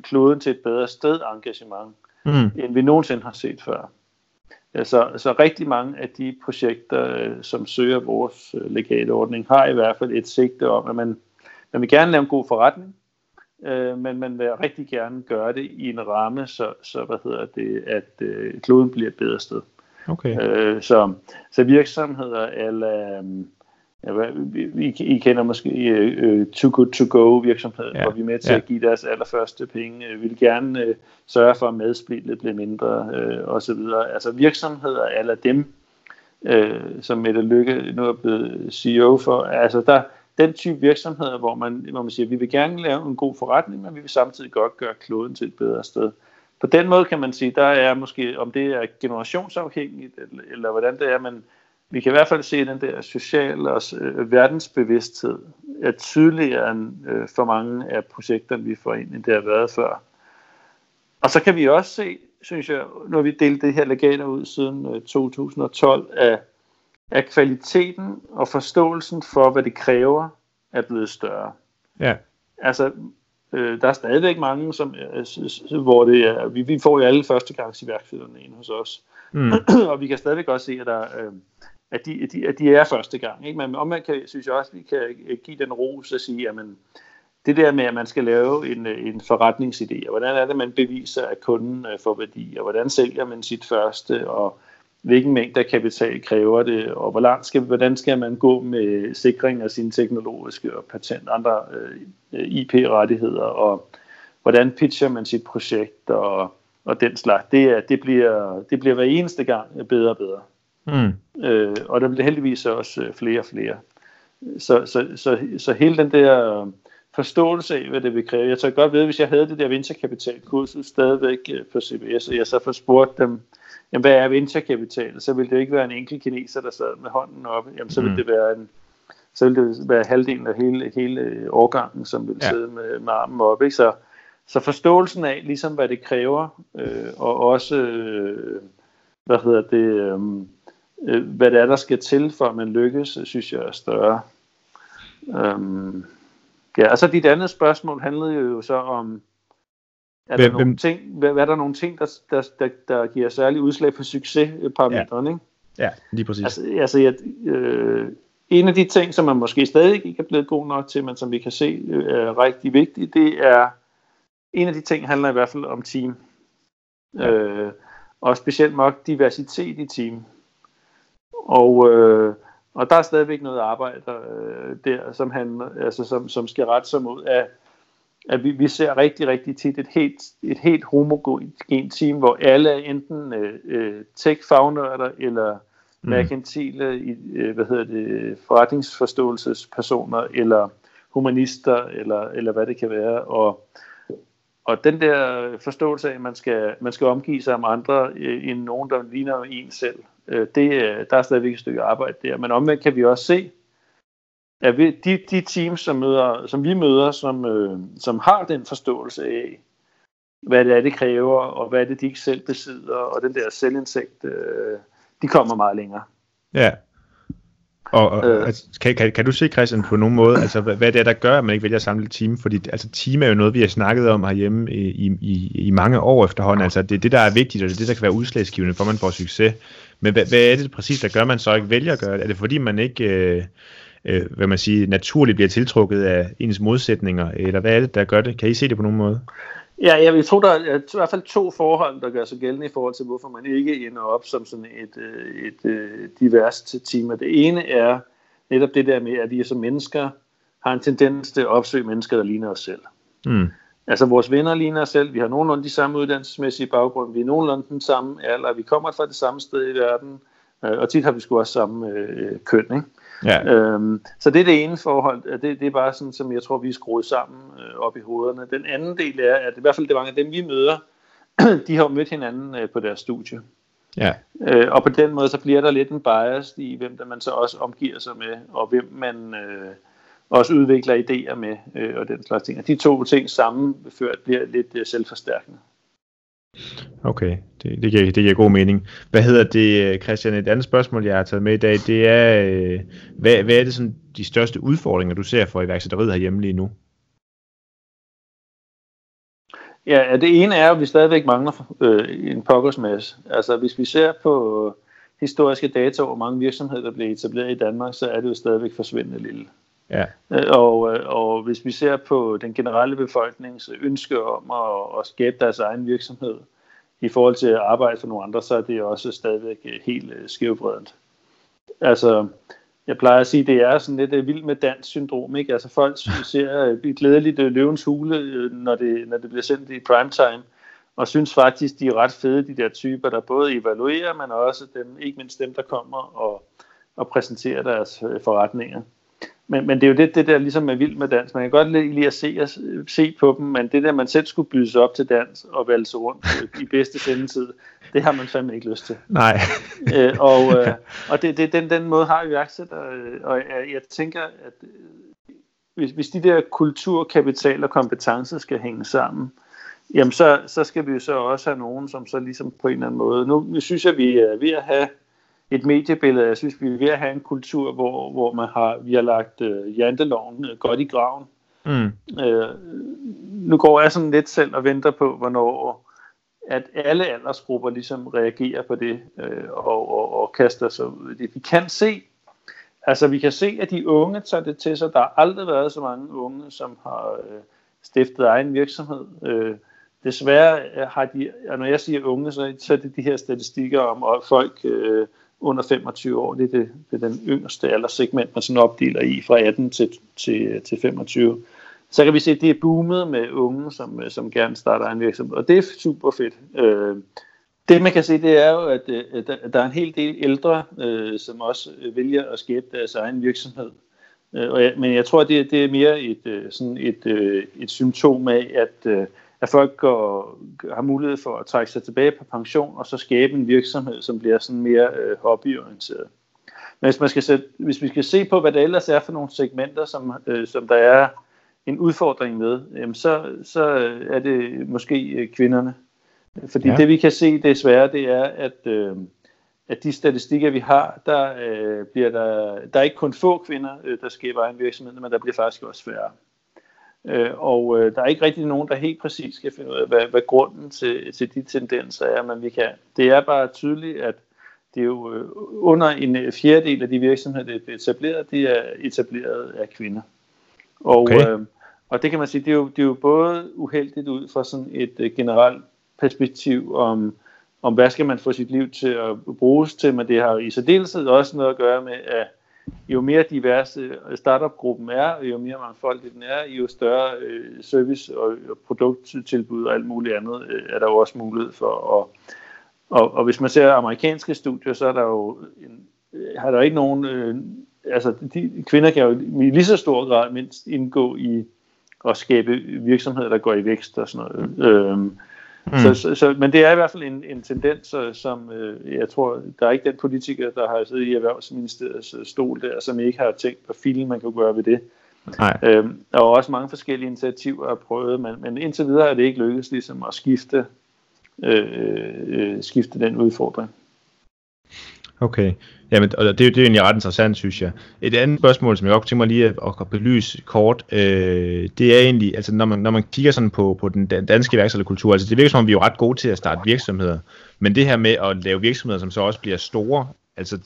kloden til et bedre sted engagement, mm. end vi nogensinde har set før. Ja, så, så rigtig mange af de projekter, øh, som søger vores øh, legale ordning, har i hvert fald et sigte om, at man, man vil gerne lave en god forretning, øh, men man vil rigtig gerne gøre det i en ramme, så, så hvad hedder det, at øh, kloden bliver et bedre sted. Okay. Øh, så, så virksomheder eller Ja, I, I kender måske uh, Too Good To Go virksomheden, ja. hvor vi er med til ja. at give deres allerførste penge. Vi vil gerne uh, sørge for, at medsplittet bliver mindre uh, osv. Altså virksomheder eller dem, uh, som Mette Lykke nu er blevet CEO for, altså der, den type virksomheder, hvor man, hvor man siger, at vi vil gerne lave en god forretning, men vi vil samtidig godt gøre kloden til et bedre sted. På den måde kan man sige, der er måske, om det er generationsafhængigt, eller, eller hvordan det er, men vi kan i hvert fald se den der sociale og øh, verdensbevidsthed er tydeligere end øh, for mange af projekterne, vi får ind, end det har været før. Og så kan vi også se, synes jeg, når vi delte det her legater ud siden øh, 2012, at, at kvaliteten og forståelsen for, hvad det kræver, er blevet større. Ja. Altså, øh, der er stadigvæk mange, som, øh, hvor det er, vi, vi får jo alle første gangs iværksætterne ind hos os. Mm. og vi kan stadigvæk også se, at der øh, at de, de, at de er første gang. Ikke? Men om man kan, synes jeg også, vi kan øh, give den ros og sige, at det der med, at man skal lave en, øh, en forretningsidé, og hvordan er det, man beviser, at kunden øh, får værdi, og hvordan sælger man sit første, og hvilken mængde af kapital kræver det, og hvor langt skal, hvordan skal man gå med sikring af sine teknologiske og patent, andre øh, IP-rettigheder, og hvordan pitcher man sit projekt, og, og den slags. Det, er, det, bliver, det bliver hver eneste gang bedre og bedre. Mm. Øh, og der bliver heldigvis også øh, flere og flere. så, så, så, så hele den der forståelse af, hvad det vil kræve. Jeg tager godt ved, hvis jeg havde det der venturekapitalkursus stadigvæk øh, på CBS, og jeg så får spurgt dem, jamen, hvad er venturekapital? Så ville det ikke være en enkelt kineser, der sad med hånden oppe. Jamen, så ville mm. det være en, så ville det være halvdelen af hele, hele årgangen, som ville ja. sidde med, med armen oppe. Ikke? Så, så forståelsen af, ligesom hvad det kræver, øh, og også, øh, hvad hedder det, øh, øh, hvad det er, der skal til, for at man lykkes, synes jeg er større. Um, ja, altså dit andet spørgsmål handlede jo så om, er der hvem, nogle ting, hvad, er der nogle ting, der, der, der, der giver særlig udslag på succesparametrene, ja. ikke? Ja, lige præcis. Altså, altså jeg, øh, en af de ting, som man måske stadig ikke er blevet god nok til, men som vi kan se øh, er rigtig vigtigt, det er, en af de ting handler i hvert fald om team. Ja. Øh, og specielt nok diversitet i team. Og, øh, og der er stadigvæk noget arbejde øh, der, som, han, altså, som, som skal rette sig mod, at, at vi, vi ser rigtig, rigtig tit et helt, et helt homogent team, hvor alle er enten øh, øh tech-fagnørder eller mm. merkantile, øh, hvad hedder det, forretningsforståelsespersoner, eller humanister, eller, eller hvad det kan være. Og, og den der forståelse af, at man skal, man skal omgive sig med andre øh, end nogen, der ligner en selv, øh, det, øh, der er stadigvæk et stykke arbejde der. Men omvendt kan vi også se, at vi, de, de teams, som, møder, som vi møder, som, øh, som har den forståelse af, hvad det er, det kræver, og hvad det, de ikke selv besidder, og den der selvindsigt, øh, de kommer meget længere. Ja. Og, øh, altså, kan, kan, kan du se, Christian, på nogen måde, altså, hvad, hvad det er, der gør, at man ikke vælger at samle team? Fordi altså, team er jo noget, vi har snakket om herhjemme i, i, i mange år efterhånden. Altså, det er det, der er vigtigt, og det er det, der kan være udslagsgivende, for at man får succes. Men hvad, hvad er det præcis, der gør, at man så ikke vælger at gøre det? Er det fordi, man ikke... Øh, øh, hvad man siger, naturligt bliver tiltrukket af ens modsætninger, eller hvad er det, der gør det? Kan I se det på nogen måde? Ja, jeg vil tro, der er i hvert fald to forhold, der gør sig gældende i forhold til, hvorfor man ikke ender op som sådan et, øh, et, et øh, diverst team. Det ene er netop det der med, at vi som mennesker har en tendens til at opsøge mennesker, der ligner os selv. Mm. Altså vores venner ligner os selv, vi har nogenlunde de samme uddannelsesmæssige baggrund, vi er nogenlunde den samme alder, vi kommer fra det samme sted i verden, øh, og tit har vi sgu også samme øh, køn, ikke? Ja. Øhm, så det er det ene forhold, det, det er bare sådan, som jeg tror, vi er skruet sammen øh, op i hovederne. Den anden del er, at i hvert fald det mange af dem, vi møder, de har mødt hinanden øh, på deres studie. Ja. Øh, og på den måde, så bliver der lidt en bias i, hvem der man så også omgiver sig med, og hvem man øh, også udvikler idéer med, øh, og den slags ting. Og de to ting sammenført bliver lidt øh, selvforstærkende. Okay, det, det, giver, det giver god mening. Hvad hedder det, Christian? Et andet spørgsmål, jeg har taget med i dag, det er, øh, hvad, hvad er det sådan, de største udfordringer, du ser for iværksætteriet herhjemme lige nu? Ja, det ene er, at vi stadigvæk mangler øh, en pokkers masse. Altså, hvis vi ser på historiske data over, mange virksomheder, der bliver etableret i Danmark, så er det jo stadigvæk forsvindende lille. Ja. Øh, og, øh, og hvis vi ser på den generelle befolknings ønske om at, at skabe deres egen virksomhed i forhold til at arbejde for nogle andre, så er det også stadigvæk øh, helt skævbredent. Altså, jeg plejer at sige, det er sådan lidt vild med dans syndrom, ikke? Altså folk ser et glædeligt løvens hule, når det, når det bliver sendt i primetime, og synes faktisk, de er ret fede, de der typer, der både evaluerer, men også dem, ikke mindst dem, der kommer og, og præsenterer deres forretninger. Men, men det er jo det, det der ligesom er vildt med dans. Man kan godt lide at se, at se på dem, men det der, man selv skulle byde sig op til dans og valse rundt i bedste sendetid, det har man fandme ikke lyst til. Nej. øh, og øh, og det, det, den, den måde har iværksætter, og jeg, jeg tænker, at øh, hvis, hvis de der kultur, kapital og kompetencer skal hænge sammen, jamen så, så skal vi jo så også have nogen, som så ligesom på en eller anden måde, nu synes jeg, vi er ved at have et mediebillede. Jeg synes, vi er ved at have en kultur, hvor, hvor man har, vi har lagt øh, janteloven øh, godt i graven. Mm. Øh, nu går jeg sådan lidt selv og venter på, hvornår at alle aldersgrupper ligesom reagerer på det øh, og, og, og kaster sig ud i det. Vi kan se, altså vi kan se, at de unge tager det til sig. Der har aldrig været så mange unge, som har øh, stiftet egen virksomhed. Øh, desværre har de, og når jeg siger unge, så, så er det de her statistikker om, folk øh, under 25 år. Det er, det, det er den yngste alderssegment, man sådan opdeler i fra 18 til, til, til 25. Så kan vi se, at det er boomet med unge, som, øh, som gerne starter en virksomhed, og det er super fedt. Øh, det man kan se, det er jo, at, øh, at der er en hel del ældre, øh, som også øh, vælger at skabe deres egen virksomhed. Øh, og jeg, men jeg tror, det, det er mere et, sådan et, et symptom af, at, øh, at folk går, har mulighed for at trække sig tilbage på pension, og så skabe en virksomhed, som bliver sådan mere øh, hobbyorienteret. Men hvis, man skal sætte, hvis vi skal se på, hvad der ellers er for nogle segmenter, som, øh, som der er en udfordring med, jamen så, så er det måske øh, kvinderne. Fordi ja. det vi kan se desværre, det er, at, øh, at de statistikker vi har, der øh, bliver der, der er ikke kun få kvinder, øh, der skaber egen virksomhed, men der bliver faktisk også færre. Øh, og øh, der er ikke rigtig nogen, der helt præcis skal finde ud af, hvad, hvad grunden til, til de tendenser er, men vi kan, det er bare tydeligt, at det er jo øh, under en fjerdedel af de virksomheder, der er etableret, de er etableret af kvinder. Og, okay. øh, og det kan man sige, det er jo, det er jo både uheldigt ud fra sådan et øh, generelt perspektiv om, om hvad skal man få sit liv til at bruges til, men det har i særdeleshed også noget at gøre med, at jo mere diverse øh, startup-gruppen er, jo mere mangfoldig den er, jo større øh, service- og, og produkttilbud og alt muligt andet øh, er der jo også mulighed for. Og, og, og hvis man ser amerikanske studier, så er der jo en, øh, har der ikke nogen... Øh, altså, de, kvinder kan jo i lige så stor grad mindst indgå i at skabe virksomheder, der går i vækst og sådan noget. Øh, Mm. Så, så, så, men det er i hvert fald en, en tendens, som øh, jeg tror, der er ikke den politiker, der har siddet i Erhvervsministeriets øh, stol der, som ikke har tænkt på filen, man kan gøre ved det. Nej. Øhm, og også mange forskellige initiativer er prøvet, men, men indtil videre er det ikke lykkedes ligesom at skifte, øh, øh, skifte den udfordring. Okay, Jamen, og det, det er jo egentlig ret interessant, synes jeg. Et andet spørgsmål, som jeg godt tænker mig lige at, at belyse kort, øh, det er egentlig, altså når man, når man kigger sådan på, på den danske iværksætterkultur, altså det virker som om, vi er ret gode til at starte virksomheder, men det her med at lave virksomheder, som så også bliver store, altså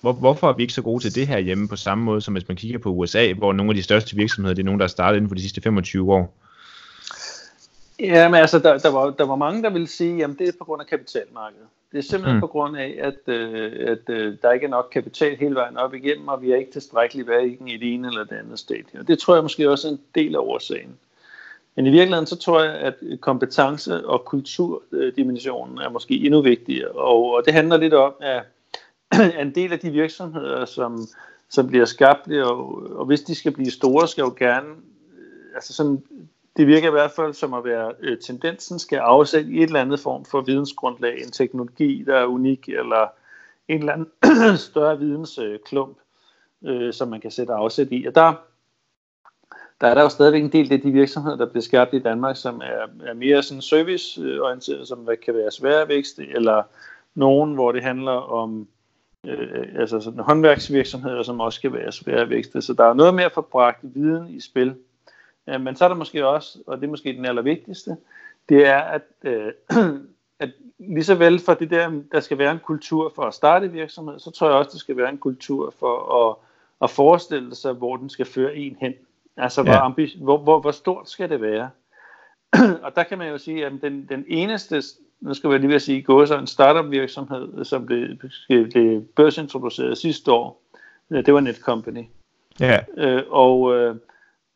hvor, hvorfor er vi ikke så gode til det her hjemme på samme måde, som hvis man kigger på USA, hvor nogle af de største virksomheder, det er nogle, der er startet inden for de sidste 25 år? Jamen altså, der, der, var, der var mange, der ville sige, at det er på grund af kapitalmarkedet. Det er simpelthen mm. på grund af, at, øh, at øh, der ikke er nok kapital hele vejen op igennem, og vi er ikke tilstrækkeligt hverken i det ene eller det andet stadie. Og det tror jeg måske også er en del af årsagen. Men i virkeligheden så tror jeg, at kompetence- og kulturdimensionen er måske endnu vigtigere. Og, og det handler lidt om, at en del af de virksomheder, som, som bliver skabt, og, og hvis de skal blive store, skal jo gerne altså sådan det virker i hvert fald som at være øh, tendensen skal afsætte i et eller andet form for vidensgrundlag, en teknologi, der er unik, eller en eller anden større vidensklump, øh, som man kan sætte afsæt i. Og der, der er der jo stadigvæk en del af de virksomheder, der bliver skabt i Danmark, som er, er mere sådan serviceorienteret, som kan være svære vækst, eller nogen, hvor det handler om øh, altså sådan håndværksvirksomheder, som også kan være svære vækste. Så der er noget mere forbragt viden i spil, Ja, men så er der måske også, og det er måske den allervigtigste, det er, at, øh, at lige så vel for det der, der skal være en kultur for at starte virksomhed, så tror jeg også, der skal være en kultur for at, at forestille sig, hvor den skal føre en hen. Altså, hvor, ja. ambi- hvor, hvor, hvor stort skal det være? og der kan man jo sige, at den, den eneste, nu skal jeg lige ved at sige, gå så en startup virksomhed, som blev, blev børsintroduceret sidste år, øh, det var Netcompany. Ja. Øh, og øh,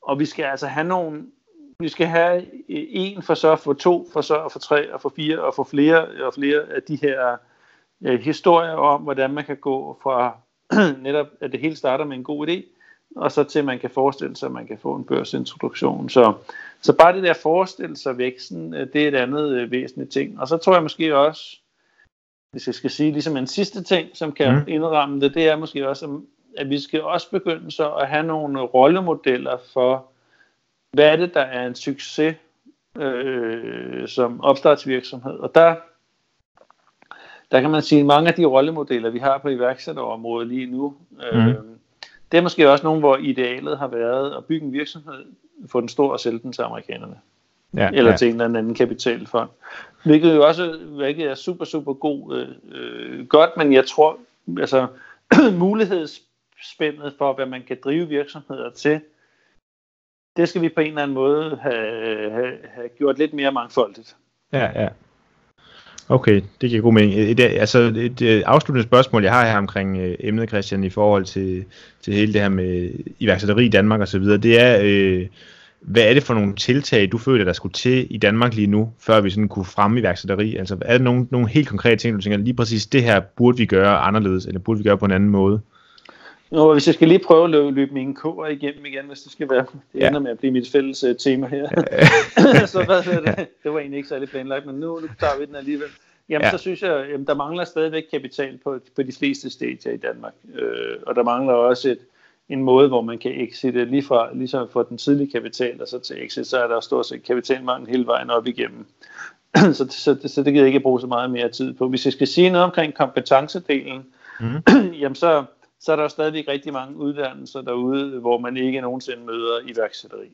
og vi skal altså have nogle, vi skal have en for så, for to, for så, for tre, og for fire, og for flere og flere af de her øh, historier om, hvordan man kan gå fra netop, at det hele starter med en god idé, og så til man kan forestille sig, at man kan få en børsintroduktion. Så, så bare det der forestille sig væksten, øh, det er et andet øh, væsentligt ting. Og så tror jeg måske også, hvis jeg skal sige ligesom en sidste ting, som kan mm. indramme det, det er måske også, at vi skal også begynde så at have nogle rollemodeller for, hvad er det, der er en succes øh, som opstartsvirksomhed. Og der, der kan man sige, at mange af de rollemodeller, vi har på iværksætterområdet lige nu, øh, mm. det er måske også nogle, hvor idealet har været at bygge en virksomhed, få den stor og sælge den til amerikanerne. Ja, eller ja. til en eller anden kapitalfond. Hvilket jo også hvilket er super, super god, øh, øh, godt, men jeg tror, altså muligheds spændet for, hvad man kan drive virksomheder til, det skal vi på en eller anden måde have, have, have gjort lidt mere mangfoldigt. Ja, ja. Okay, det giver god mening. Et, altså et, et afsluttende spørgsmål, jeg har her omkring øh, emnet, Christian, i forhold til, til hele det her med iværksætteri i Danmark osv., det er, øh, hvad er det for nogle tiltag, du føler, der skulle til i Danmark lige nu, før vi sådan kunne fremme iværksætteri? Altså er der nogle, nogle helt konkrete ting, du tænker, lige præcis det her burde vi gøre anderledes, eller burde vi gøre på en anden måde? Nå, hvis jeg skal lige prøve at løbe, løbe mine kår igennem igen, hvis det skal være. Det ender ja. med at blive mit fælles uh, tema her. så hvad det? Det var egentlig ikke særlig planlagt, men nu, nu tager vi den alligevel. Jamen, ja. så synes jeg, at der mangler stadigvæk kapital på, på de fleste stager i Danmark. Øh, og der mangler også et, en måde, hvor man kan exite lige fra, ligesom fra den tidlige kapital og så til exit, så er der stort set kapitalmangel hele vejen op igennem. så, så, så, så det gider jeg ikke bruge så meget mere tid på. Hvis jeg skal sige noget omkring kompetencedelen, mm. jamen så, så er der jo stadigvæk rigtig mange uddannelser derude, hvor man ikke nogensinde møder iværksætteri.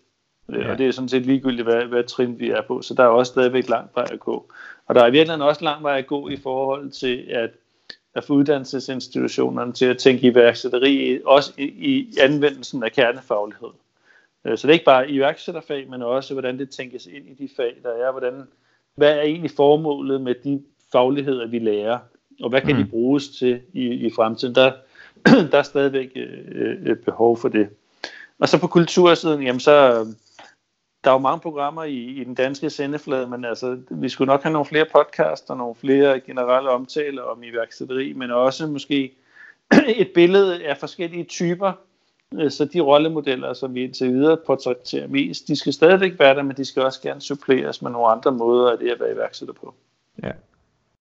Ja. Og det er sådan set ligegyldigt, hvad, hvad trin vi er på. Så der er også stadigvæk lang vej at gå. Og der er virkelig også lang vej at gå i forhold til at, at få uddannelsesinstitutionerne til at tænke iværksætteri, også i, i anvendelsen af kernefaglighed. Øh, så det er ikke bare iværksætterfag, men også hvordan det tænkes ind i de fag, der er. Hvordan, hvad er egentlig formålet med de fagligheder, vi lærer? Og hvad kan mm. de bruges til i, i fremtiden? Der, der er stadigvæk øh, øh, behov for det. Og så på kultursiden, jamen så øh, der er jo mange programmer i, i den danske sendeflade, men altså, vi skulle nok have nogle flere podcasts og nogle flere generelle omtaler om iværksætteri, men også måske et billede af forskellige typer, øh, så de rollemodeller, som vi indtil videre portrætterer mest, de skal stadigvæk være der, men de skal også gerne suppleres med nogle andre måder af det at være iværksætter på. Ja,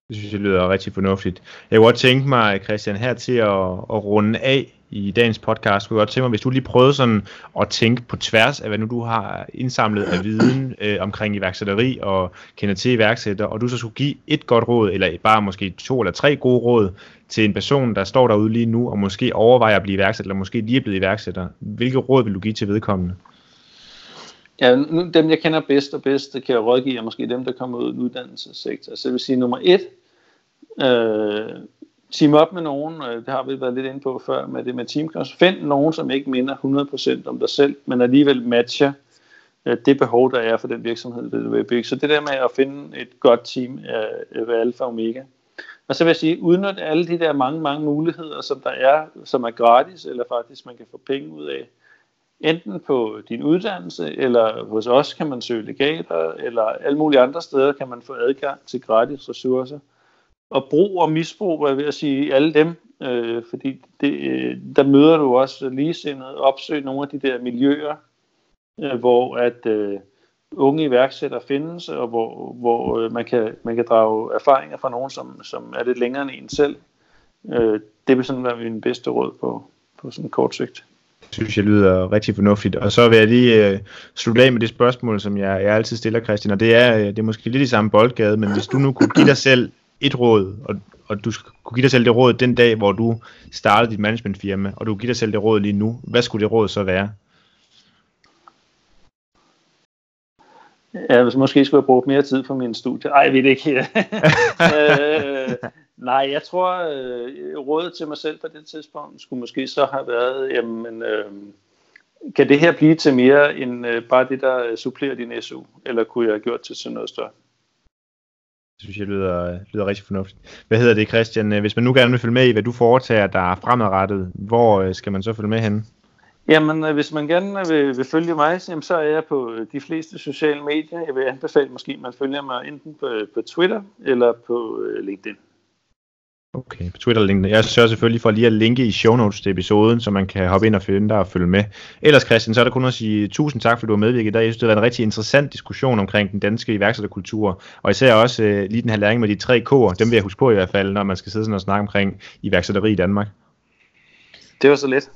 det synes jeg lyder rigtig fornuftigt. Jeg kunne godt tænke mig, Christian, her til at, at runde af i dagens podcast, kunne jeg godt tænke mig, hvis du lige prøvede sådan at tænke på tværs af, hvad nu du har indsamlet af viden øh, omkring iværksætteri og kender til iværksætter, og du så skulle give et godt råd, eller bare måske to eller tre gode råd til en person, der står derude lige nu, og måske overvejer at blive iværksætter, eller måske lige er blevet iværksætter. Hvilke råd vil du give til vedkommende? Ja, nu, dem jeg kender bedst og bedst, kan jeg rådgive, er måske dem, der kommer ud i uddannelsessektoren. Så altså, det vil sige, nummer et, øh, team op med nogen, og det har vi været lidt inde på før med det med teamkast. Find nogen, som ikke minder 100% om dig selv, men alligevel matcher øh, det behov, der er for den virksomhed, du vil bygge. Så det der med at finde et godt team øh, er, er alfa og omega. Og så vil jeg sige, udnyt alle de der mange, mange muligheder, som der er, som er gratis, eller faktisk man kan få penge ud af. Enten på din uddannelse, eller hos os kan man søge legater, eller alle mulige andre steder kan man få adgang til gratis ressourcer. Og brug og misbrug, hvad jeg vil sige, alle dem, øh, fordi det, øh, der møder du også ligesindede, opsøg nogle af de der miljøer, øh, hvor at øh, unge iværksættere findes, og hvor, hvor øh, man, kan, man kan drage erfaringer fra nogen, som, som er lidt længere end en selv. Øh, det vil sådan være min bedste råd på, på sådan kort sigt synes jeg lyder rigtig fornuftigt. Og så vil jeg lige øh, slutte af med det spørgsmål, som jeg, jeg altid stiller, Christian, og det er, øh, det er måske lidt i samme boldgade, men hvis du nu kunne give dig selv et råd, og, og du kunne give dig selv det råd den dag, hvor du startede dit managementfirma, og du kunne give dig selv det råd lige nu, hvad skulle det råd så være? Ja, hvis måske skulle jeg bruge mere tid på min studie. Ej, jeg ved det ikke. øh, nej, jeg tror, øh, rådet til mig selv på det tidspunkt skulle måske så have været, jamen, øh, kan det her blive til mere end øh, bare det, der supplerer din SU? Eller kunne jeg have gjort til sådan noget større? Det synes jeg lyder, lyder rigtig fornuftigt. Hvad hedder det, Christian? Hvis man nu gerne vil følge med i, hvad du foretager, der er fremadrettet, hvor øh, skal man så følge med hen? Jamen, øh, hvis man gerne vil, vil følge mig, så er jeg på øh, de fleste sociale medier. Jeg vil anbefale måske, at man følger mig enten på, på Twitter eller på LinkedIn. Okay, på Twitter LinkedIn. Jeg sørger selvfølgelig for lige at linke i show notes til episoden, så man kan hoppe ind og finde dig og følge med. Ellers Christian, så er der kun at sige tusind tak, for du har medvirket i dag. Jeg synes, det har været en rigtig interessant diskussion omkring den danske iværksætterkultur, og især også øh, lige den her læring med de tre K'er, dem vil jeg huske på i hvert fald, når man skal sidde sådan og snakke omkring iværksætteri i Danmark. Det var så lidt.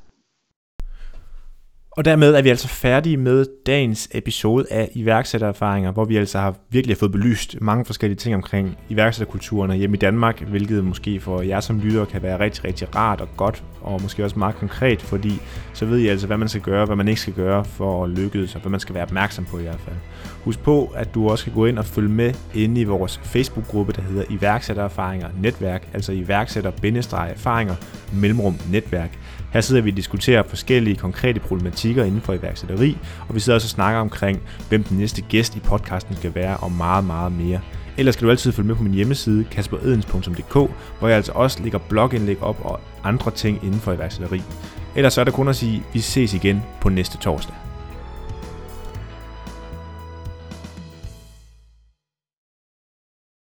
Og dermed er vi altså færdige med dagens episode af iværksættererfaringer, hvor vi altså har virkelig fået belyst mange forskellige ting omkring iværksætterkulturen hjemme i Danmark, hvilket måske for jer som lytter kan være rigtig, rigtig rart og godt, og måske også meget konkret, fordi så ved I altså, hvad man skal gøre, hvad man ikke skal gøre for at lykkes, og hvad man skal være opmærksom på i hvert fald. Husk på, at du også kan gå ind og følge med inde i vores Facebook-gruppe, der hedder Iværksættererfaringer Netværk, altså iværksætter-erfaringer mellemrum netværk. Her sidder vi og diskuterer forskellige konkrete problematikker inden for iværksætteri, og vi sidder også og snakker omkring, hvem den næste gæst i podcasten skal være, og meget, meget mere. Ellers skal du altid følge med på min hjemmeside, kasperedens.dk, hvor jeg altså også lægger blogindlæg op og andre ting inden for iværksætteri. Ellers så er der kun at sige, at vi ses igen på næste torsdag.